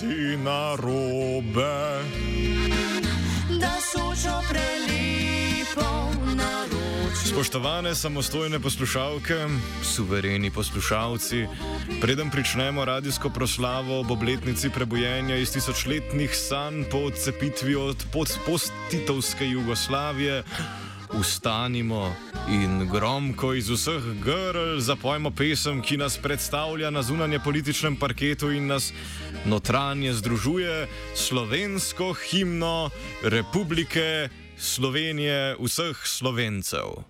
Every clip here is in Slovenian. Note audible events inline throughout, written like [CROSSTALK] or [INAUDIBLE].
Si na robe. Da sočo prelepo naroči. Spoštovane samostojne poslušalke, suvereni poslušalci, preden pričnemo radijsko proslavo ob obletnici prebojenja iz tisočletnih sanj po odcepitvi od post-titovske Jugoslavije, ustanimo in gromko iz vseh grl zapojmo pesem, ki nas predstavlja na zunanje političnem parketu in nas notranje združuje, slovensko himno Republike Slovenije vseh slovencev.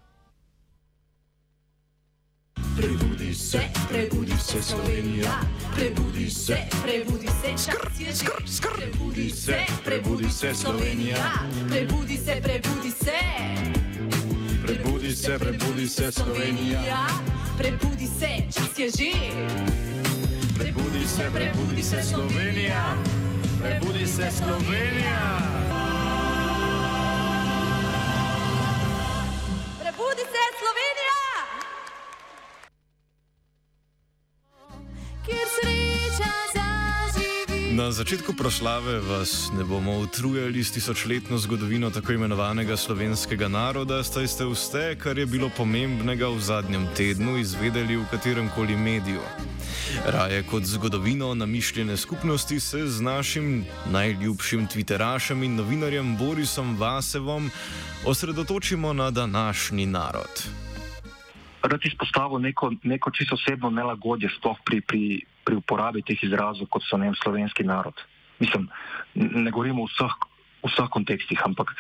Prebudi se, prebudi se Slovenija, prebudi se, prebudi se čas je že. Prebudi se, prebudi se Slovenija, prebudi se, prebudi se. Prebudi se, prebudi se Slovenija, prebudi se, čas je že. Prebudi se, prebudi se Slovenija, prebudi se Slovenija. Prebudi se Na začetku proslave vas ne bomo utrujali s tisočletno zgodovino tako imenovanega slovenskega naroda, saj ste vse, kar je bilo pomembnega v zadnjem tednu, izvedeli v katerem koli mediju. Raje kot zgodovino namišljene skupnosti se z našim najljubšim Twitterašem in novinarjem Borisom Vasevom osredotočimo na današnji narod. rad izpostavil neko, neko čisto osebno nelagodje, sploh pri, pri, pri uporabi teh izrazov, kot so vem, slovenski narod. Mislim, ne govorimo o vseh, vseh kontekstih, ampak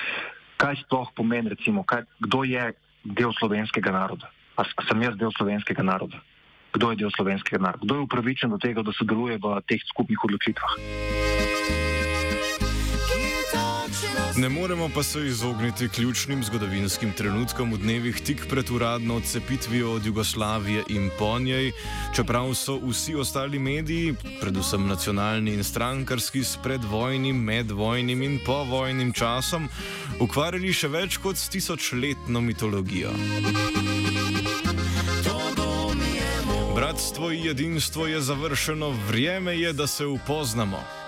kaj sploh pomeni, recimo, kaj, kdo je del slovenskega naroda? A, a sem jaz del slovenskega naroda? Kdo je del slovenskega naroda? Kdo je upravičen do tega, da sodeluje v teh skupnih odločitvah? Ne moremo pa se izogniti ključnim zgodovinskim trenutkom v dnevih tik pred uradno odcepitvijo od Jugoslavije in po njej, čeprav so vsi ostali mediji, predvsem nacionalni in strankarski, s predvojnim, medvojnim in povojnim časom ukvarjali še več kot s tisočletno mitologijo. Bratstvo in jedinstvo je završeno, vrijeme je, da se upoznamo.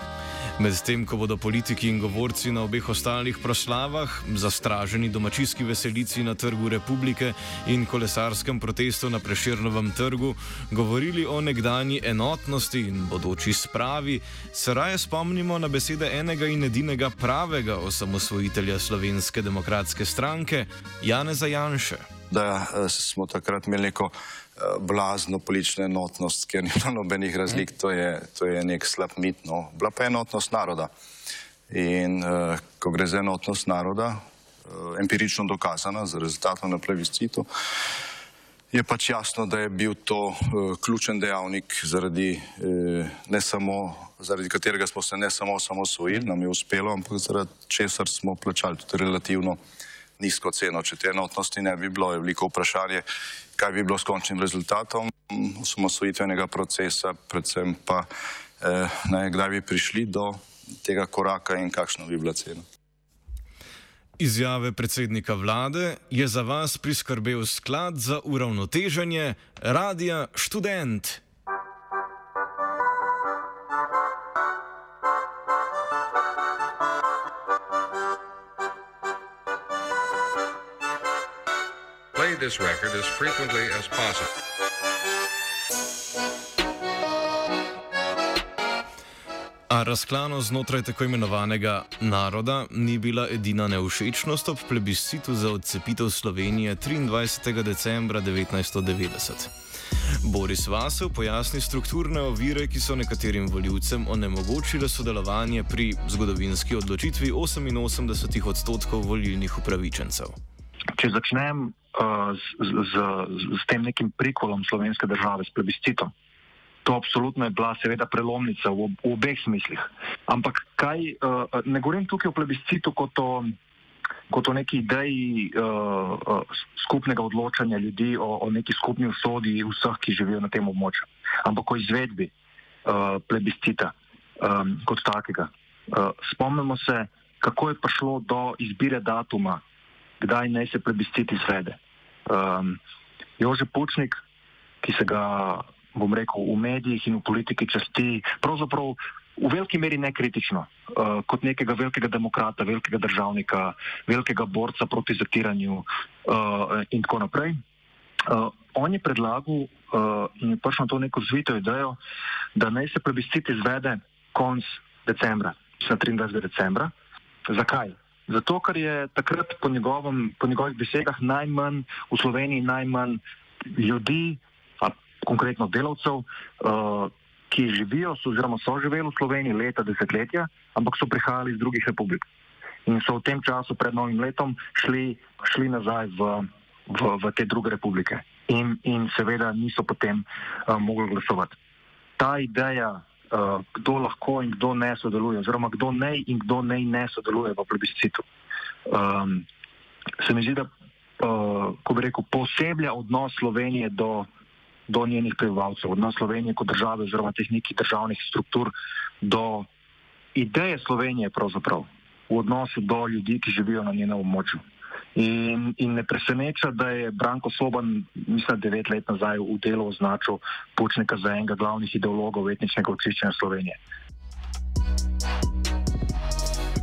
Medtem ko bodo politiki in govorci na obeh ostalih proslavah, zastraženi domačijski veselici na Trgu Republike in kolesarskem protestu na Preširnovem trgu, govorili o nekdanji enotnosti in bodoči spravi, se raje spomnimo na besede enega in edinega pravega osamosvojitelja Slovenske demokratske stranke, Janeza Janše. da eh, smo takrat imeli neko blazno politično enotnost, kjer ni bilo nobenih razlik, to je, to je nek slab mit. No. Bila pa enotnost naroda. In uh, ko gre za enotnost naroda, uh, empirično dokazana z rezultatom na plebiscitu, je pač jasno, da je bil to uh, ključen dejavnik, zaradi, uh, ne samo, zaradi katerega smo se ne samo osamosvojili, nam je uspelo, ampak zaradi česar smo plačali tudi relativno nizko ceno. Če te enotnosti ne bi bilo, je veliko vprašanje, kaj bi bilo s končnim rezultatom osamosvojitvenega procesa, predvsem pa eh, ne, kdaj bi prišli do tega koraka in kakšna bi bila cena. Izjave predsednika vlade je za vas priskrbel sklad za uravnoteženje Radia Študent. this record as frequently as possible. A razklanost znotraj tako imenovanega naroda ni bila edina neušečnost ob plebiscitu za odcepitev Slovenije 23. decembra 1990. Boris Vasev pojasni strukturne ovire, ki so nekaterim voljivcem onemogočile sodelovanje pri zgodovinski odločitvi 88 odstotkov volilnih upravičencev. Če začnem uh, z, z, z, z tem nekim prikolom slovenske države, s plebiscitom. To absolutno je bila seveda prelomnica v, v obeh smislih. Ampak kaj, uh, ne govorim tukaj o plebiscitu kot o, kot o neki ideji uh, uh, skupnega odločanja ljudi o, o neki skupni usodi vseh, ki živijo na tem območju, ampak o izvedbi uh, plebiscita um, kot takega. Uh, spomnimo se, kako je prišlo do izbire datuma, kdaj naj se plebiscit izvede. Um, Jože Pučnik, ki se ga bom rekel, v medijih in v politiki časti, pravzaprav v veliki meri nekritično, uh, kot nekega velikega demokrata, velikega državnika, velikega borca proti zatiranju uh, in tako naprej. Uh, on je predlagal uh, in je prišel na to neko zvito idejo, da naj se plebiscit izvede konc decembra, 23. decembra. Zakaj? Zato, ker je takrat po, njegovem, po njegovih besedah najmanj v Sloveniji najmanj ljudi, konkretno delavcev, uh, ki živijo oziroma so živeli v Sloveniji leta, desetletja, ampak so prihajali iz drugih republik. In so v tem času pred novim letom šli, šli nazaj v, v, v te druge republike. In, in seveda niso potem uh, mogli glasovati. Ta ideja, kdo lahko in kdo ne sodeluje, oziroma kdo ne in kdo ne, ne sodeluje v plebiscitu, um, se mi zdi, da uh, ko bi rekel, poseblja odnos Slovenije do do njenih prebivalcev, odnos Slovenije kot države oziroma teh nekih državnih struktur do ideje Slovenije pravzaprav v odnosu do ljudi, ki živijo na njenem območju. In, in ne preseneča, da je Branko Soban, mislim, devet let nazaj v delu označil Pučnika za enega glavnih ideologov etničnega očiščenja Slovenije.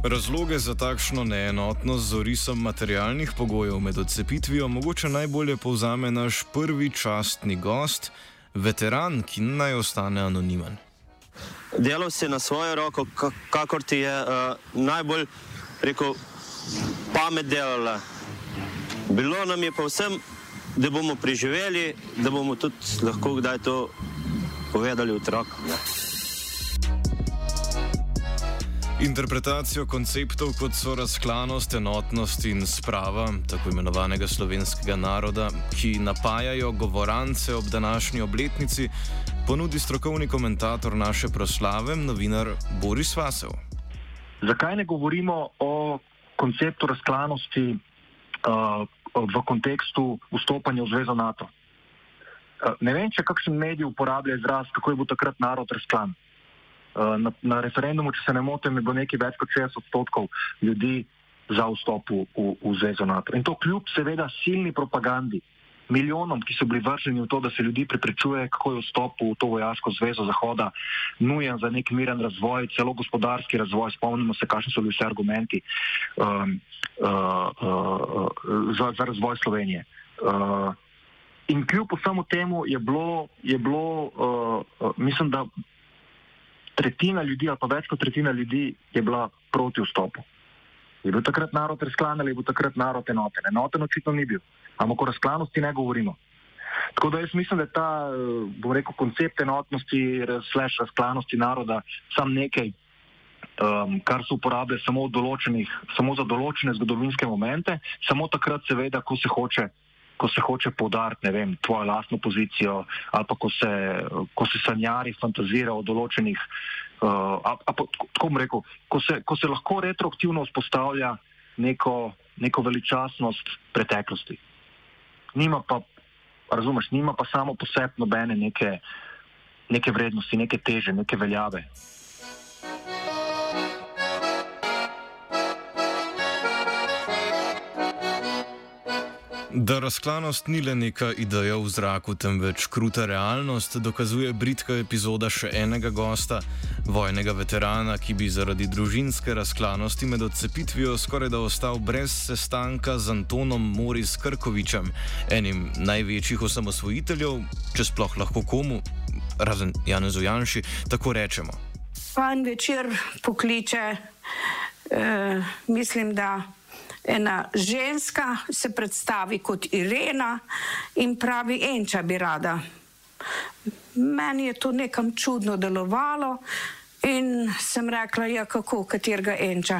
Razloge za takšno neenotnost z orisom materialnih pogojev med odcepitvijo mogoče najbolje povzame naš prvi častni gost, veteran, ki naj ostane anonimen. Delal si na svojo roko, kakor ti je uh, najbolj rekel, pamet delala. Bilo nam je pa vsem, da bomo preživeli, da bomo tudi lahko kdaj to povedali otrokom. Interpretacijo konceptov, kot so razklanost, enotnost in sprava tako imenovanega slovenskega naroda, ki napajajo govorance ob današnji obletnici, ponudi strokovni komentator naše proslave, novinar Boris Vasev. Zakaj ne govorimo o konceptu razklanosti uh, v kontekstu vstopanja v Zvezo NATO? Uh, ne vem, če kakšen medij uporablja izraz, kako je bil takrat narod razklan. Eh, na, na referendumu, če se ne motim, je bilo nekaj več kot 60 odstotkov ljudi za vstop v, v, v Zvezo NATO. In to kljub seveda silni propagandi, milijonom, ki so bili vrženi v to, da se ljudi preprečuje, kako je vstop v to vojaško zvezo Zahoda nujen za nek miren razvoj, celo gospodarski razvoj. Spomnimo se, kakšni so bili vse argumenti um, uh, uh, za, za razvoj Slovenije. Uh, In kljub vsemu temu je bilo, je bilo uh, uh, mislim, da tretjina ljudi, ali pa več kot tretjina ljudi, je bila proti vstopu. Je bil takrat narod razklan ali je bil takrat narod enoten? Enoten očitno ni bil, ampak o razklanosti ne govorimo. Tako da jaz mislim, da je ta, bom rekel, koncept enotnosti, slash razklanosti naroda sam nekaj, um, kar se uporablja samo, samo za določene zgodovinske momente, samo takrat, seveda, ko se hoče ko se hoče podariti, ne vem, tvojo lastno pozicijo, ali pa ko se, ko se sanjari, fantazira o določenih, uh, a, a, tako bom rekel, ko se, ko se lahko retroaktivno vzpostavlja neko, neko veličastnost preteklosti. Nima pa, razumeš, nima pa samo posebno nobene neke, neke vrednosti, neke teže, neke veljave. Da razklanost ni le neka ideja v zraku, temveč kruta realnost, dokazuje britka epizoda še enega gosta, vojnega veterana, ki bi zaradi družinske razklanosti med odcepitvijo skoraj da ostal brez sestanka z Antonom Moris Krkovičem, enim največjih osamosvojiteljev, če sploh lahko komu, razen Janezu Janši, tako rečemo. Pa en večer pokliče, eh, mislim, da ena ženska se predstavi kot Irena in pravi, enča bi rada. Meni je to nekam čudno delovalo. In sem rekla, ja, kako, katerega enča.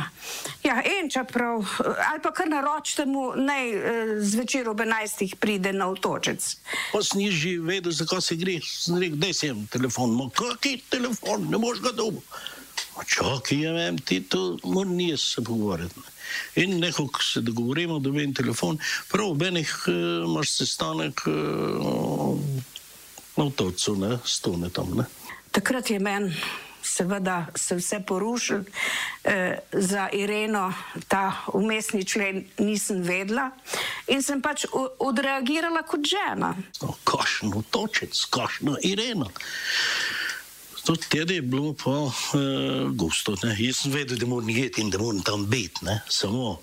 Ja, enča prav, ali pa kar naročite mu, naj eh, zvečer ob 11. pride na otočec. Pa sniži, vedel, zakaj se gre. Sem rekel, da sem telefon, ma kaki telefon, ne moreš ga dobu. Ma čakaj, ja vem, ti to, moram jaz se pogovarjati. In nekako se dogovorimo, da vem telefon, prav ob enih uh, imaš sestanek uh, na otočcu, ne, stone tam, ne. Takrat je meni seveda se vse porušil. E, za Ireno ta umestni člen nisem vedela in sem pač odreagirala kot žena. No, kašno točec, kašno Irena. To tede je bilo pa uh, gusto. Ne? Jaz sem vedel, da moram jeti in da moram tam biti, ne? samo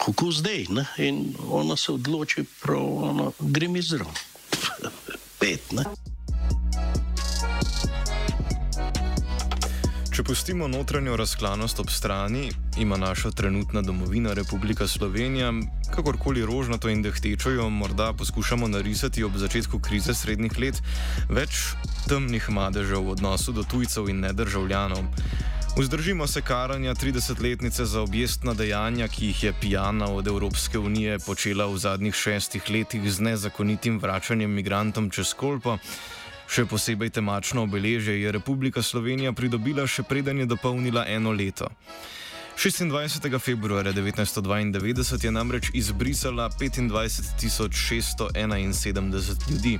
kako zdaj. Ne? In ona se odloči, da grem izraven. Pet. Ne? Če pustimo notranjo razklanost ob strani, ima naša trenutna domovina Republika Slovenija, kakorkoli rožnato in dehtečo jo morda poskušamo narisati ob začetku krize srednjih let, več temnih madežev v odnosu do tujcev in nedržavljanov. Vzdržimo se karanja 30-letnice za objestna dejanja, ki jih je pijana od Evropske unije počela v zadnjih šestih letih z nezakonitim vračanjem migrantom čez Kolpo. Še posebej temačno obeležje je Republika Slovenija pridobila še preden je dopolnila eno leto. 26. februarja 1992 je namreč izbrisala 25.671 ljudi.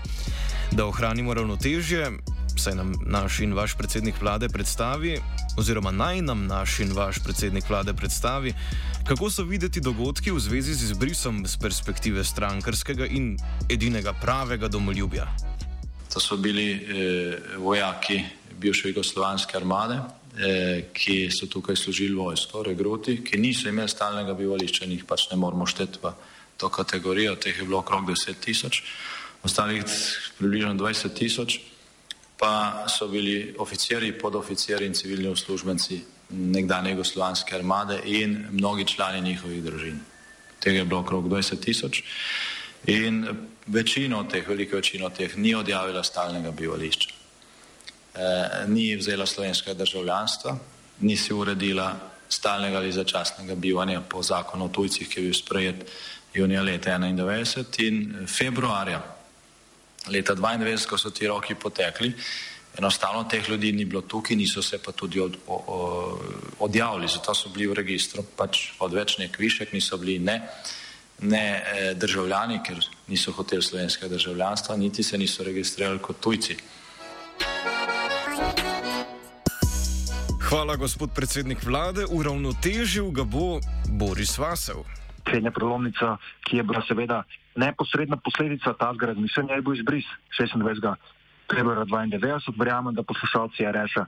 Da ohranimo ravnotežje, saj nam naš in vaš predsednik vlade predstavi, oziroma naj nam naš in vaš predsednik vlade predstavi, kako so videti dogodki v zvezi z izbrisom z perspektive strankarskega in edinega pravega domoljubja. To so bili eh, vojaki bivše jugoslovanske armade, eh, ki so tukaj služili vojsko, regruti, ki niso imeli stalnega bivališča in jih pač ne moramo šteti v to kategorijo. Teh je bilo okrog 10 tisoč, ostalih približno 20 tisoč, pa so bili oficiri, podoficiri in civilni uslužbenci nekdanje jugoslovanske armade in mnogi člani njihovih družin. Tega je bilo okrog 20 tisoč. In večino teh, veliko večino teh, ni odjavila stalnega bivališča. E, ni vzela slovenskega državljanstva, ni si uredila stalnega ali začasnega bivanja po zakonu o tujcih, ki je bil sprejet junija leta 1991 in februarja leta 1992, ko so ti roki potekli, enostavno teh ljudi ni bilo tukaj, niso se pa tudi od, o, o, odjavili, zato so bili v registru pač odveč nek višek, niso bili ne ne eh, državljani, ker niso hoteli slovenskega državljanstva, niti se niso registrirali kot tujci. Hvala, gospod predsednik vlade. Uravnotežil ga bo Boris Vasev. Srednja prelomnica, ki je bila seveda neposredna posledica tega razmišljanja, je bil izbris 26. februarja 1992. Verjamem, da poslušalci RS-a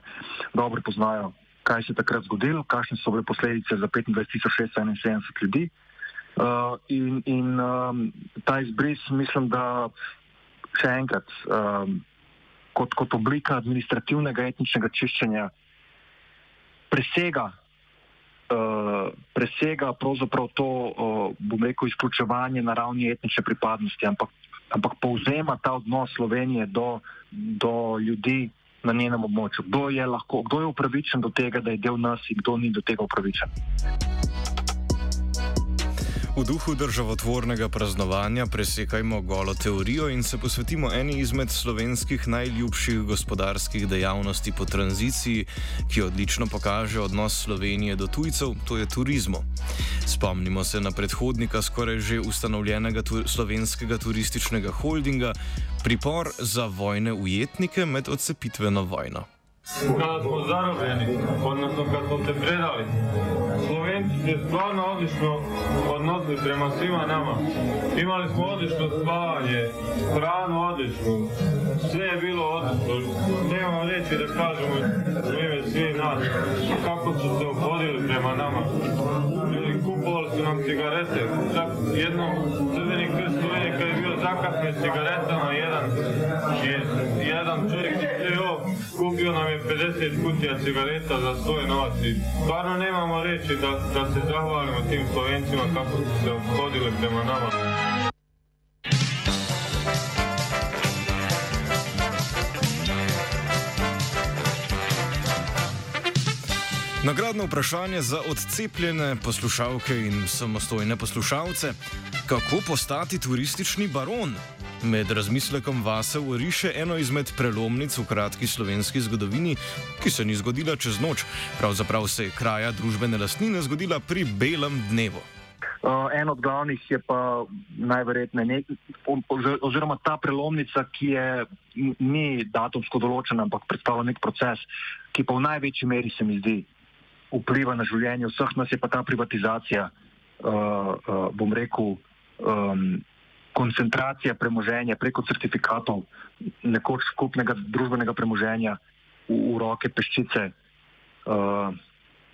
dobro poznajo, kaj se je takrat zgodilo, kakšne so bile posledice za 25.671 ljudi. Uh, in in um, ta izbris, mislim, da še enkrat, um, kot, kot oblika administrativnega etničnega čiščenja, presega, uh, presega pravzaprav to, uh, bom rekel, izključevanje na ravni etnične pripadnosti, ampak, ampak povzema ta odnos Slovenije do, do ljudi na njenem območju. Kdo je, lahko, kdo je upravičen do tega, da je del nas in kdo ni do tega upravičen. V duhu državotvornega praznovanja presekajmo golo teorijo in se posvetimo eni izmed slovenskih najljubših gospodarskih dejavnosti po tranziciji, ki odlično pokaže odnos Slovenije do tujcev, to je turizmu. Spomnimo se na predhodnika skoraj že ustanovljenega tu slovenskega turističnega holdinga, pripor za vojne ujetnike med odcepitveno vojno. Kada smo zarobljeni, odnosno kad smo se predali, se stvarno odlično odnosili prema svima nama. Imali smo odlično spavanje, hranu odličnu, sve je bilo odlično. Nemamo reći da kažemo u ime nas kako su se obhodili prema nama. Kupovali su nam cigarete, čak jednom Crveni krst Slovenije kad je bio zakasnjen cigaretama, jedan, jedan čovjek kupio nam je 50 kutija cigareta za svoj novac i stvarno nemamo reći da, da se zahvalimo tim Slovencima kako su se obhodili prema nama. Nagradno vprašanje za odcepljene poslušalke in samostojne poslušalce: kako postati turistični baron? Med razmislekom vase uriše eno izmed prelomnic v kratki slovenski zgodovini, ki se ni zgodila čez noč, pravzaprav se je kraja družbene lastnine zgodila pri belem dnevu. Uh, en od glavnih je pa najverjetneje, oziroma ta prelomnica, ki je ni datumsko določena, ampak predstavlja nek proces, ki pa v največji meri se mi zdi vpliva na življenje vseh nas, je pa ta privatizacija, uh, uh, bom rekel, um, koncentracija premoženja preko certifikatov, nekoč skupnega družbenega premoženja v, v roke peščice uh,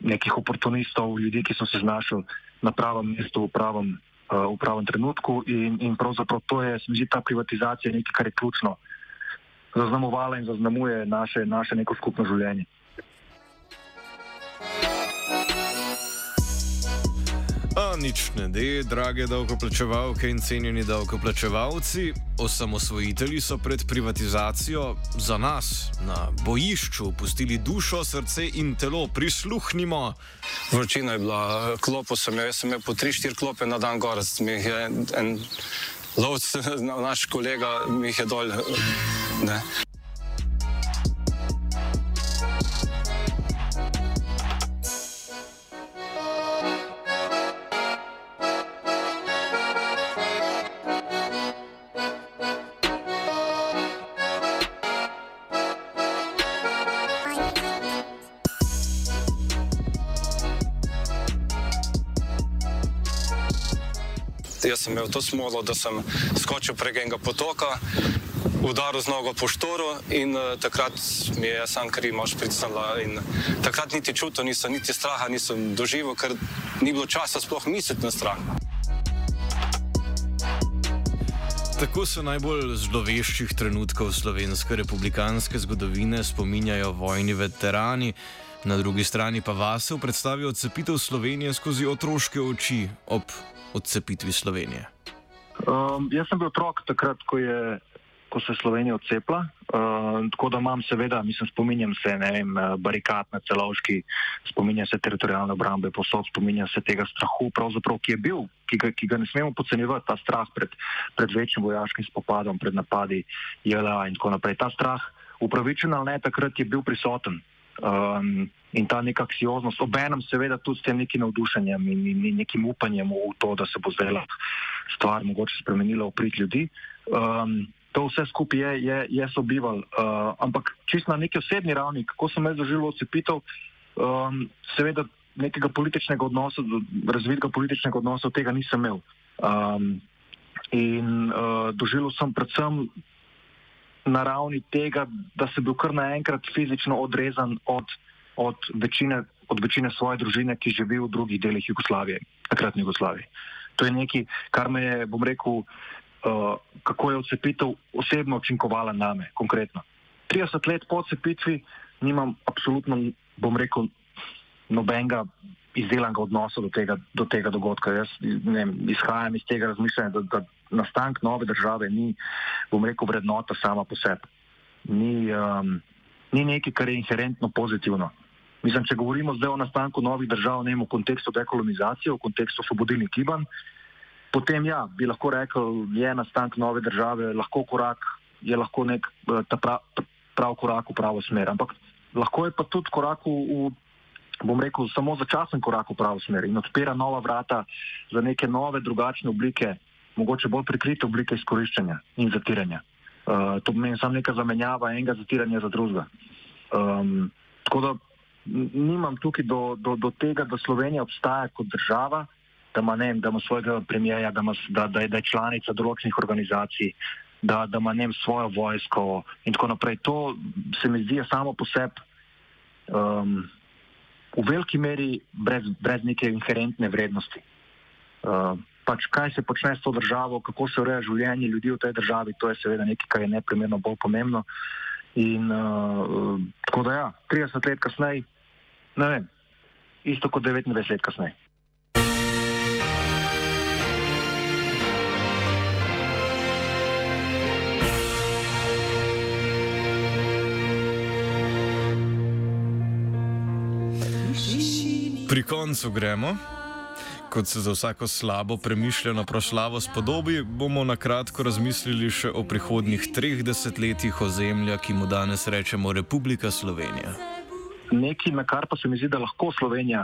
nekih oportunistov, ljudi, ki so se znašli na pravem mestu v pravem, uh, v pravem trenutku in, in pravzaprav to je, se mi zdi, ta privatizacija nekaj, kar je ključno zaznamovala in zaznamuje naše, naše neko skupno življenje. Nič ne de, drage davkoplačevalke in cenjeni davkoplačevalci, osamosvojitelji so pred privatizacijo za nas na bojišču pustili dušo, srce in telo. Prisluhnimo. Vročina je bila, klopo sem jo, jaz sem imel po 3-4 klope na dan gor, mi jih je en, en lovc, [LAUGHS] naš kolega, mi jih je dol. Ne. Imel to smolo, da sem skočil prek enega potoka, udaril z nogo po štoru in uh, takrat mi je sam kri mož pricnila. Takrat niti čutil nisem, niti straha nisem doživel, ker ni bilo časa sploh misliti na strah. Tako se najbolj zloveščih trenutkov slovenske republikanske zgodovine spominjajo vojni veterani, na drugi strani pa vase predstavijo odcepitev Slovenije skozi otroške oči ob odcepitvi Slovenije. Um, jaz sem bil otrok takrat, ko, je, ko se je Slovenija odcepila, uh, tako da imam seveda, mislim, spominjam se vem, barikat na celovški, spominjam se teritorijalne obrambe posod, spominjam se tega strahu, ki je bil, ki ga, ki ga ne smemo podcenjevati, ta strah pred, pred večjim vojaškim spopadom, pred napadi JLA in tako naprej. Ta strah, upravičen ali ne, takrat je bil prisoten. Um, in ta neka aksioznost, obenem seveda tudi s tem nekim navdušenjem in, in, in nekim upanjem v to, da se bo zdaj stvar mogoče spremenila v prid ljudi. Um, to vse skupaj je, je, je sobival. Uh, ampak čist na neki osebni ravni, kako sem jaz doživel odcepitev, um, seveda nekega političnega odnosa, razvitega političnega odnosa od tega nisem imel. Um, in uh, doživel sem predvsem na ravni tega, da sem bil kar naenkrat fizično odrezan od, od, večine, od večine svoje družine, ki živi v drugih delih Jugoslavije, takratne Jugoslavije. To je nekaj, kar me je, bom rekel, uh, kako je odcepitev osebno učinkovala na me, konkretno. 30 let po odcepitvi nimam absolutno, bom rekel, nobenega izdelanega odnosa do tega, do tega dogodka. Jaz ne, izhajam iz tega razmišljanja, da, da nastank nove države ni, bom rekel, vrednota sama po sebi. Ni, um, ni nekaj, kar je inherentno pozitivno. Mislim, če govorimo zdaj o nastanku novih držav, ne v kontekstu dekolonizacije, v kontekstu osvobodilnih gibanj, potem ja, bi lahko rekel, je nastank nove države lahko korak, je lahko nek eh, ta prav, prav korak v pravo smer. Ampak lahko je pa tudi korak v, v bom rekel, samo začasen korak v pravo smer in odpira nova vrata za neke nove, drugačne oblike, mogoče bolj prikrite oblike izkoriščanja in zatiranja. Uh, to pomeni samo neka zamenjava enega zatiranja za drugega. Um, tako da nimam tukaj do, do, do tega, da Slovenija obstaja kot država, da ima, vem, da ima svojega premijeja, da, ima, da, da, je, da je članica določenih organizacij, da, da ima vem, svojo vojsko in tako naprej. To se mi zdi samo po sebi um, v veliki meri brez, brez neke inherentne vrednosti. Uh, pač kaj se počne s to državo, kako se ureja življenje ljudi v tej državi, to je seveda nekaj, kar je neprimerno bolj pomembno. In uh, tako da ja, 30 let kasneje, ne vem, isto kot 29 let kasneje. Pri koncu gremo. Kot se za vsako slabo premišljeno proslavo spodobi, bomo na kratko razmislili še o prihodnjih treh desetletjih ozemlja, ki mu danes rečemo Republika Slovenija. Nekaj, na kar pa se mi zdi, da lahko Slovenija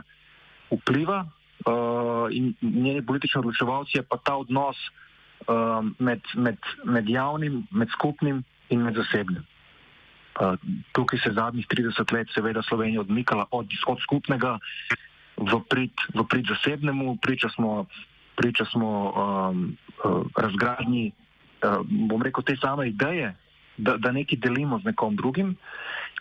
vpliva uh, in njeni politični odločevalci, je pa ta odnos uh, med, med, med javnim, med skupnim in med zasebnim. Uh, tukaj se je zadnjih 30 let seveda Slovenija odmikala od, od skupnega v prid, v prid zasebnemu, priča smo, priča smo um, uh, razgradnji, uh, bom rekel, te same ideje, da, da nekaj delimo z nekom drugim.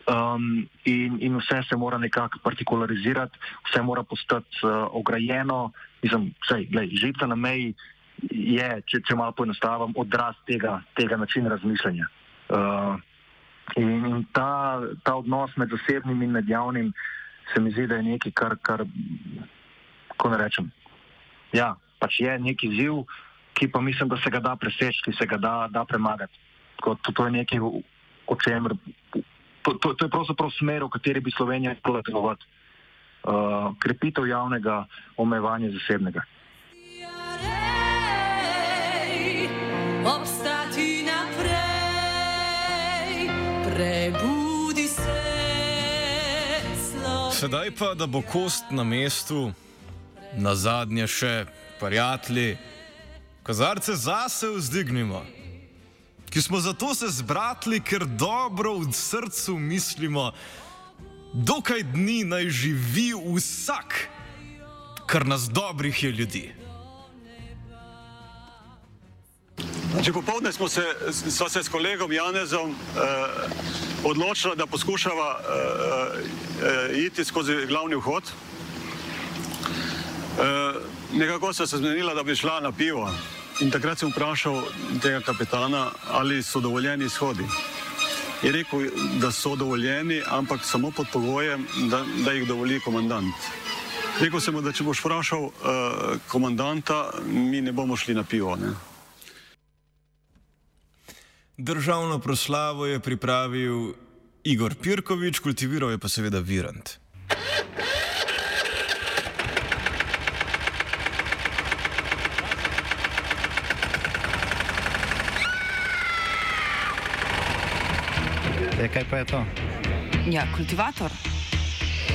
Um, in, in vse se mora nekako partikularizirati, vse mora postati uh, ograjeno. Mislim, sej, glej, žica na meji je, če, če malo poenostavim, odraz tega, tega načina razmišljanja. Uh, in in ta, ta odnos med zasebnim in med javnim se mi zdi, da je nekaj, kar, kar kako ne rečem. Ja, pač je neki ziv, ki pa mislim, da se ga da preseči, ki se ga da, da premagati. Tako, to, to je nekaj, o čemer. To, to, to je pravzaprav smer, v kateri bi Slovenija morala delovati. Uh, krepitev javnega, omejevanje zasebnega. Sedaj pa, da bo kost na mestu, na zadnje še prijatelji, kazarce zase vzdignimo, ki smo zato se zbratli, ker dobro v srcu mislimo, dokaj dni naj živi vsak, kar nas dobrih je ljudi. Že popovdne smo se, sva se s kolegom Janezom eh, odločila, da poskušava eh, eh, iti skozi glavni vhod. Eh, nekako sva se zmenila, da bi šla na pivo. In takrat sem vprašal tega kapitana, ali so dovoljeni izhodi. Je rekel, da so dovoljeni, ampak samo pod pogojem, da, da jih dovoli komandant. Rekel sem mu, da če boš vprašal uh, komandanta, mi ne bomo šli na pivo. Ne? Državno proslavo je pripravil Igor Pirkovič, kultiviral je pa seveda Virant. E, kaj pa je to? Ja, kultivator.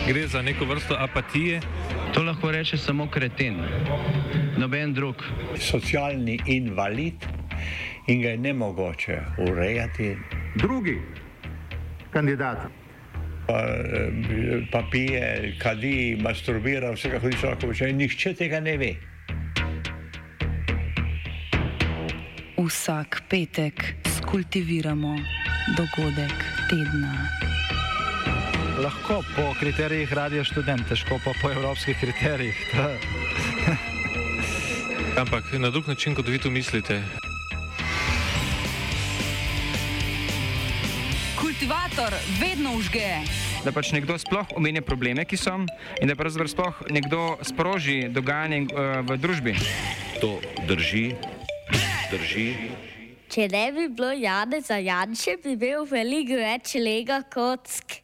Gre za neko vrsto apatije. To lahko reče samo kreten, noben drug. Socialni invalid in ga je ne mogoče urejati. Drugi kandidat. Pa, eh, pa pije, kadi, masturbira, vse kako hoče lahko počne. Nihče tega ne ve. Vsak petek skultiviramo dogodek tedna. Lahko po kriterijih radio študent, težko pa po evropskih kriterijih. [LAUGHS] Ampak na drug način, kot vi to mislite. Kultivator vedno užge. Da pač nekdo sploh omenja probleme, ki so, in da pravzaprav sploh nekdo sproži dogajanje uh, v družbi. To drži, drži. Če ne bi bilo Janeza Janše, bi imel veliko več lega kock.